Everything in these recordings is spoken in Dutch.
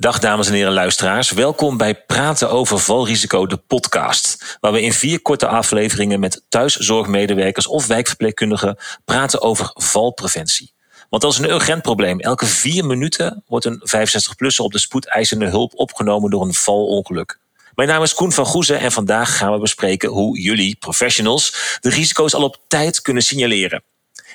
Dag dames en heren luisteraars, welkom bij Praten over Valrisico, de podcast. Waar we in vier korte afleveringen met thuiszorgmedewerkers of wijkverpleegkundigen praten over valpreventie. Want dat is een urgent probleem. Elke vier minuten wordt een 65-plusser op de spoedeisende hulp opgenomen door een valongeluk. Mijn naam is Koen van Goezen en vandaag gaan we bespreken hoe jullie, professionals, de risico's al op tijd kunnen signaleren.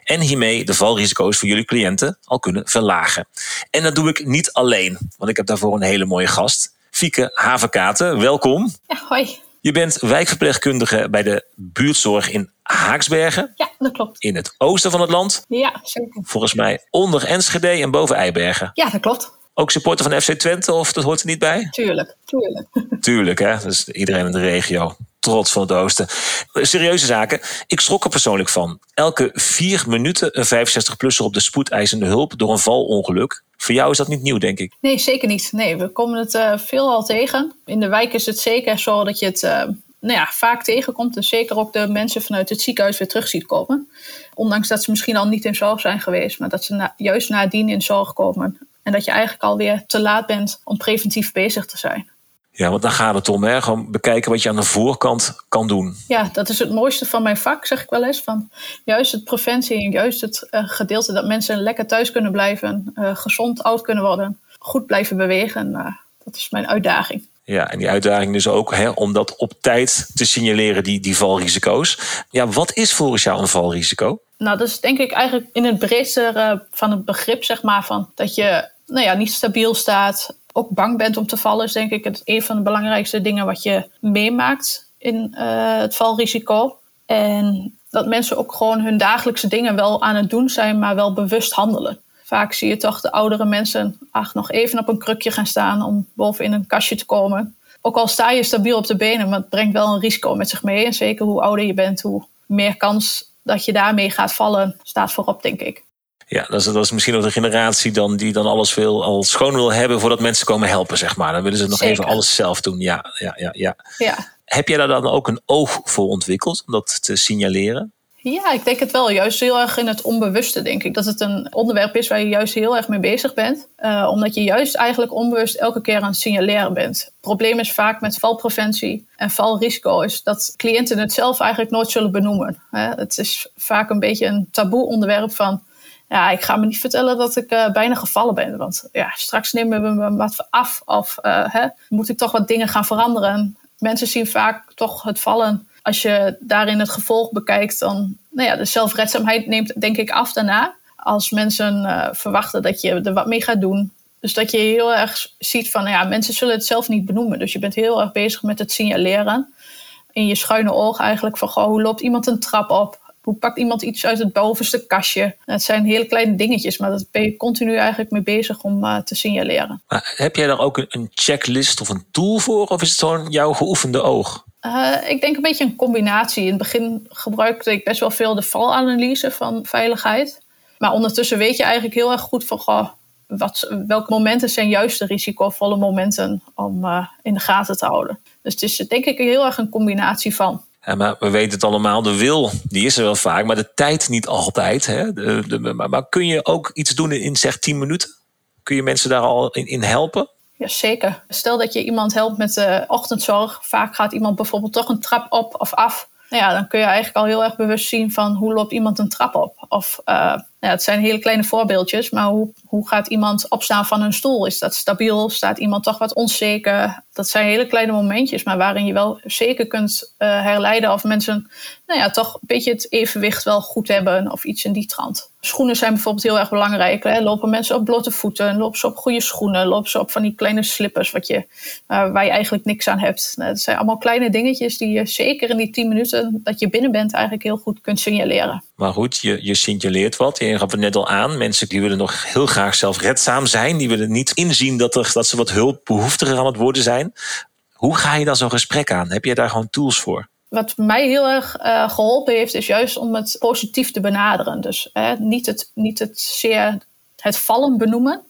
En hiermee de valrisico's voor jullie cliënten al kunnen verlagen. En dat doe ik niet alleen, want ik heb daarvoor een hele mooie gast. Fieke Havenkaten, welkom. Ja, hoi. Je bent wijkverpleegkundige bij de buurtzorg in Haaksbergen. Ja, dat klopt. In het oosten van het land. Ja, zeker. Volgens mij onder Enschede en boven Eibergen. Ja, dat klopt. Ook supporter van FC Twente of dat hoort er niet bij? Tuurlijk, tuurlijk. Tuurlijk, hè. Dus iedereen in de regio. Trots van het oosten. Serieuze zaken. Ik schrok er persoonlijk van. Elke vier minuten een 65-plusser op de spoedeisende hulp door een valongeluk. Voor jou is dat niet nieuw, denk ik. Nee, zeker niet. Nee, we komen het veel al tegen. In de wijk is het zeker zo dat je het uh, nou ja, vaak tegenkomt. En zeker ook de mensen vanuit het ziekenhuis weer terug ziet komen. Ondanks dat ze misschien al niet in zorg zijn geweest. Maar dat ze juist nadien in zorg komen. En dat je eigenlijk alweer te laat bent om preventief bezig te zijn. Ja, want daar gaat het om. Hè? Gewoon bekijken wat je aan de voorkant kan doen. Ja, dat is het mooiste van mijn vak, zeg ik wel eens. Van juist het preventie en juist het uh, gedeelte dat mensen lekker thuis kunnen blijven, uh, gezond oud kunnen worden, goed blijven bewegen. Uh, dat is mijn uitdaging. Ja, en die uitdaging dus ook hè, om dat op tijd te signaleren, die, die valrisico's. Ja, wat is volgens jou een valrisico? Nou, dat is denk ik eigenlijk in het breedste van het begrip, zeg maar, van dat je nou ja, niet stabiel staat, ook bang bent om te vallen, is denk ik het een van de belangrijkste dingen wat je meemaakt in uh, het valrisico. En dat mensen ook gewoon hun dagelijkse dingen wel aan het doen zijn, maar wel bewust handelen. Vaak zie je toch de oudere mensen ach, nog even op een krukje gaan staan om bovenin een kastje te komen. Ook al sta je stabiel op de benen, maar het brengt wel een risico met zich mee. En zeker hoe ouder je bent, hoe meer kans dat je daarmee gaat vallen, staat voorop, denk ik. Ja, dat is, dat is misschien nog de generatie dan, die dan alles wil, al schoon wil hebben voordat mensen komen helpen, zeg maar. Dan willen ze nog Zeker. even alles zelf doen. Ja, ja, ja, ja. Ja. Heb jij daar dan ook een oog voor ontwikkeld om dat te signaleren? Ja, ik denk het wel. Juist heel erg in het onbewuste, denk ik. Dat het een onderwerp is waar je juist heel erg mee bezig bent. Uh, omdat je juist eigenlijk onbewust elke keer aan het signaleren bent. Het probleem is vaak met valpreventie en valrisico is dat cliënten het zelf eigenlijk nooit zullen benoemen. Hè? Het is vaak een beetje een taboe onderwerp van ja, ik ga me niet vertellen dat ik uh, bijna gevallen ben. Want ja, straks nemen we me wat af. Of uh, hè, moet ik toch wat dingen gaan veranderen. Mensen zien vaak toch het vallen. Als je daarin het gevolg bekijkt, dan nou ja, de zelfredzaamheid neemt denk ik af daarna. Als mensen uh, verwachten dat je er wat mee gaat doen. Dus dat je heel erg ziet van, nou ja, mensen zullen het zelf niet benoemen. Dus je bent heel erg bezig met het signaleren. In je schuine oog eigenlijk van, goh, hoe loopt iemand een trap op? Hoe pakt iemand iets uit het bovenste kastje? Het zijn hele kleine dingetjes, maar daar ben je continu eigenlijk mee bezig om uh, te signaleren. Maar heb jij daar ook een, een, checklist of een tool voor? Of is het gewoon jouw geoefende oog? Uh, ik denk een beetje een combinatie. In het begin gebruikte ik best wel veel de valanalyse van veiligheid. Maar ondertussen weet je eigenlijk heel erg goed van... Goh, wat, welke momenten zijn juist de risicovolle momenten om uh, in de gaten te houden. Dus het is denk ik heel erg een combinatie van. Ja, maar we weten het allemaal, de wil die is er wel vaak, maar de tijd niet altijd. Hè? De, de, maar, kun je ook iets doen in, zeg 10 minuten? Kun je mensen daar al in, in helpen? Jazeker. Stel dat je iemand helpt met de ochtendzorg. Vaak gaat iemand bijvoorbeeld toch een trap op of af. Nou ja, dan kun je eigenlijk al heel erg bewust zien van hoe loopt iemand een trap op. Of uh, ja, het zijn hele kleine voorbeeldjes, maar hoe, hoe gaat iemand opstaan van een stoel? Is dat stabiel? Staat iemand toch wat onzeker? Dat zijn hele kleine momentjes, maar waarin je wel zeker kunt uh, herleiden of mensen nou ja, toch een beetje het evenwicht wel goed hebben of iets in die trant. Schoenen zijn bijvoorbeeld heel erg belangrijk. Hè? Lopen mensen op blote voeten? Lopen ze op goede schoenen? Lopen ze op van die kleine slippers wat je, waar je eigenlijk niks aan hebt? Nou, dat zijn allemaal kleine dingetjes die je zeker in die 10 minuten dat je binnen bent eigenlijk heel goed kunt signaleren. Maar goed, je, je signaleert wat. Je gaf het net al aan. Mensen die willen nog heel graag zelfredzaam zijn. Die willen niet inzien dat, er, dat ze wat hulpbehoeftiger aan het worden zijn. Hoe ga je dan zo'n gesprek aan? Heb je daar gewoon tools voor? Wat mij heel erg uh, geholpen heeft, is juist om het positief te benaderen. Dus uh, niet, het, niet het zeer het vallen benoemen,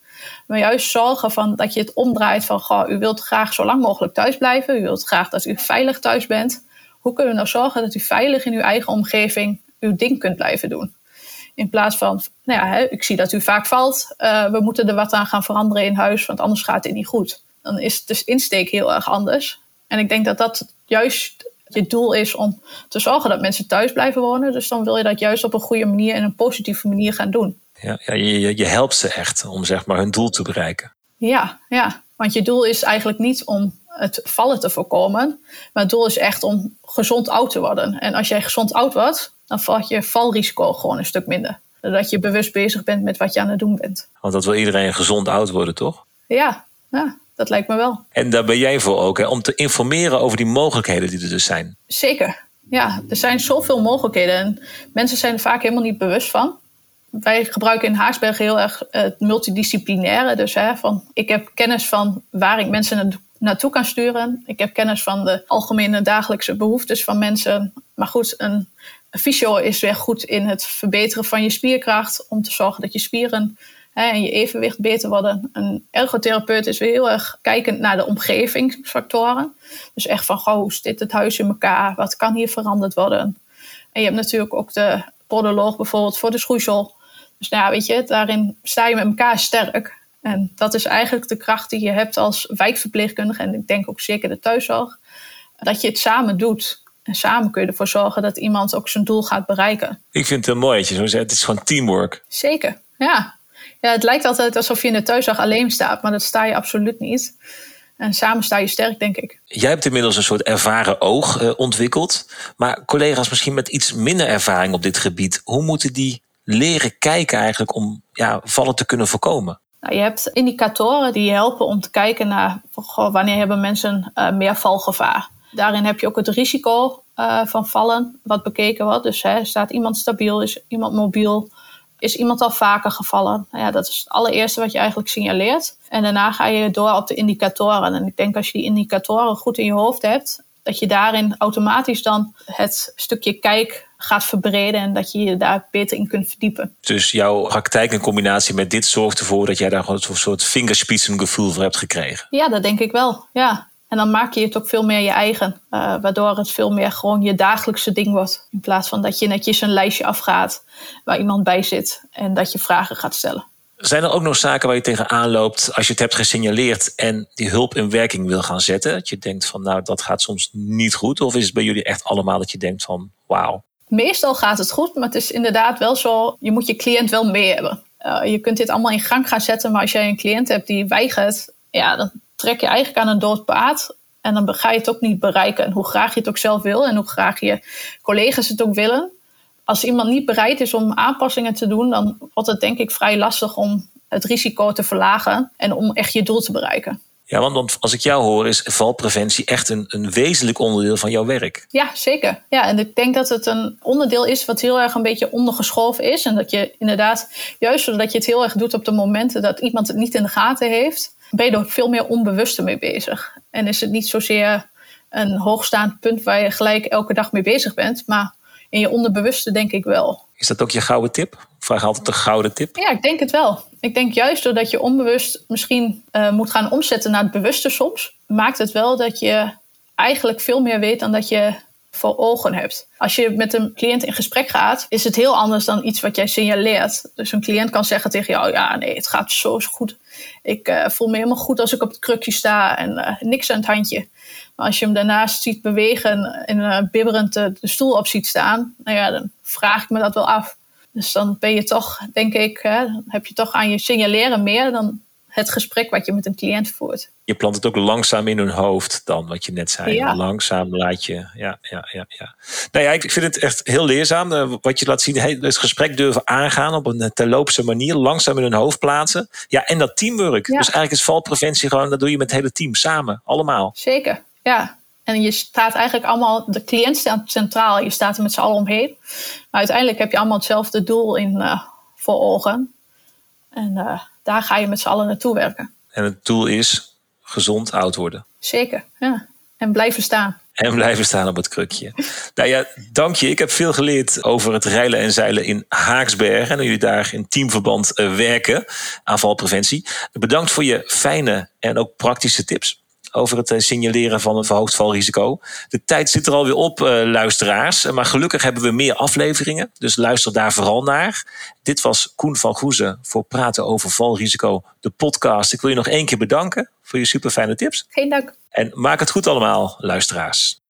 maar juist zorgen van dat je het omdraait van, u wilt graag zo lang mogelijk thuis blijven. U wilt graag dat u veilig thuis bent. Hoe kunnen we nou zorgen dat u veilig in uw eigen omgeving uw ding kunt blijven doen? In plaats van, nou ja, hè, ik zie dat u vaak valt. Uh, we moeten er wat aan gaan veranderen in huis, want anders gaat het niet goed. Dan is de insteek heel erg anders. En ik denk dat dat juist je doel is om te zorgen dat mensen thuis blijven wonen. Dus dan wil je dat juist op een goede manier en een positieve manier gaan doen. Ja, ja je, je helpt ze echt om zeg maar hun doel te bereiken. Ja, ja, want je doel is eigenlijk niet om het vallen te voorkomen. Maar het doel is echt om gezond oud te worden. En als jij gezond oud wordt, dan valt je valrisico gewoon een stuk minder. Dat je bewust bezig bent met wat je aan het doen bent. Want dat wil iedereen gezond oud worden, toch? Ja, ja dat lijkt me wel. En daar ben jij voor ook, hè, om te informeren over die mogelijkheden die er dus zijn. Zeker. Ja, er zijn zoveel mogelijkheden en mensen zijn er vaak helemaal niet bewust van. Wij gebruiken in Haaksberg heel erg het multidisciplinaire. Dus hè, van, ik heb kennis van waar ik mensen naartoe kan sturen. Ik heb kennis van de algemene dagelijkse behoeftes van mensen. Maar goed, een, fysio is weer goed in het verbeteren van je spierkracht. Om te zorgen dat je spieren hè, en je evenwicht beter worden. Een ergotherapeut is weer heel erg kijkend naar de omgevingsfactoren. Dus echt van, goh, hoe zit het huis in elkaar? Wat kan hier veranderd worden? En je hebt natuurlijk ook de podoloog bijvoorbeeld voor de schoeisel. Dus nou ja, weet je, daarin sta je met elkaar sterk. En dat is eigenlijk de kracht die je hebt als wijkverpleegkundige. En ik denk ook zeker de thuiszorg. Dat je het samen doet. En samen kun je ervoor zorgen dat iemand ook zijn doel gaat bereiken. Ik vind het heel mooi dat je zo zegt. Het is gewoon teamwork. Zeker, ja. ja. Het lijkt altijd alsof je in de thuiszorg alleen staat. Maar dat sta je absoluut niet. En samen sta je sterk, denk ik. Jij hebt inmiddels een soort ervaren oog uh, ontwikkeld. Maar collega's misschien met iets minder ervaring op dit gebied. Hoe moeten die leren kijken eigenlijk om ja, vallen te kunnen voorkomen? Nou, je hebt indicatoren die helpen om te kijken naar wanneer hebben mensen uh, meer valgevaar. Daarin heb je ook het risico uh, van vallen wat bekeken wordt. Dus hè, staat iemand stabiel, is iemand mobiel, is iemand al vaker gevallen? Nou ja, dat is het allereerste wat je eigenlijk signaleert. En daarna ga je door op de indicatoren. En ik denk als je die indicatoren goed in je hoofd hebt, dat je daarin automatisch dan het stukje kijk gaat verbreden en dat je je daar beter in kunt verdiepen. Dus jouw praktijk in combinatie met dit zorgt ervoor dat jij daar gewoon een soort vingerspitsengevoel voor hebt gekregen? Ja, dat denk ik wel. Ja. En dan maak je het ook veel meer je eigen, uh, waardoor het veel meer gewoon je dagelijkse ding wordt. In plaats van dat je netjes een lijstje afgaat waar iemand bij zit en dat je vragen gaat stellen. Zijn er ook nog zaken waar je tegenaan loopt als je het hebt gesignaleerd en die hulp in werking wil gaan zetten? Dat je denkt van nou dat gaat soms niet goed. Of is het bij jullie echt allemaal dat je denkt van wauw, Meestal gaat het goed, maar het is inderdaad wel zo, je moet je cliënt wel mee hebben. Uh, je kunt dit allemaal in gang gaan zetten, maar als jij een cliënt hebt die weigert, ja, dan trek je eigenlijk aan een dood paard. En dan ga je het ook niet bereiken. En hoe graag je het ook zelf wil en hoe graag je collega's het ook willen. Als iemand niet bereid is om aanpassingen te doen, dan wordt het denk ik vrij lastig om het risico te verlagen en om echt je doel te bereiken. Ja, want als ik jou hoor, is valpreventie echt een, een wezenlijk onderdeel van jouw werk. Ja, zeker. Ja, en ik denk dat het een onderdeel is wat heel erg een beetje ondergeschoven is. En dat je inderdaad, juist doordat je het heel erg doet op de momenten dat iemand het niet in de gaten heeft, ben je er veel meer onbewust mee bezig. En is het niet zozeer een hoogstaand punt waar je gelijk elke dag mee bezig bent, maar in je onderbewuste denk ik wel. Is dat ook je gouden tip? Vraag altijd een gouden tip. Ja, ik denk het wel. Ik denk juist doordat je onbewust misschien uh, moet gaan omzetten naar het bewuste soms, maakt het wel dat je eigenlijk veel meer weet dan dat je voor ogen hebt. Als je met een cliënt in gesprek gaat, is het heel anders dan iets wat jij signaleert. Dus een cliënt kan zeggen tegen jou: Ja, nee, het gaat zo goed. Ik uh, voel me helemaal goed als ik op het krukje sta en uh, niks aan het handje. Maar als je hem daarnaast ziet bewegen en uh, bibberend de stoel op ziet staan, nou ja, dan vraag ik me dat wel af. Dus dan ben je toch, denk ik, hè, heb je toch aan je signaleren meer dan het gesprek wat je met een cliënt voert. Je plant het ook langzaam in hun hoofd dan, wat je net zei. Ja. Langzaam laat je. Ja, ja, ja, ja. Nou ja, ik vind het echt heel leerzaam. Uh, wat je laat zien, het gesprek durven aangaan op een terloopse manier. Langzaam in hun hoofd plaatsen. Ja, en dat teamwork. Dus eigenlijk is valpreventie gewoon, dat doe je met het hele team samen. Allemaal. Zeker, ja. En je staat eigenlijk allemaal, de cliënt staat centraal, je staat er met z'n allen omheen. Maar uiteindelijk heb je allemaal hetzelfde doel in, uh, voor ogen. En uh, daar ga je met z'n allen naartoe werken. En het doel is gezond oud worden. Zeker, ja. En blijven staan. En blijven staan op het krukje. nou ja, dank je. Ik heb veel geleerd over het reilen en zeilen in Haaksbergen. En hoe jullie daar in teamverband uh, werken aan valpreventie. Bedankt voor je fijne en ook praktische tips. Over het signaleren van een verhoogd valrisico. De tijd zit er alweer op, luisteraars. Maar gelukkig hebben we meer afleveringen, dus luister daar vooral naar. Dit was Koen van Goezen voor Praten over Valrisico, de podcast. Ik wil je nog één keer bedanken voor je super fijne tips. Geen dank. En maak het goed allemaal, luisteraars.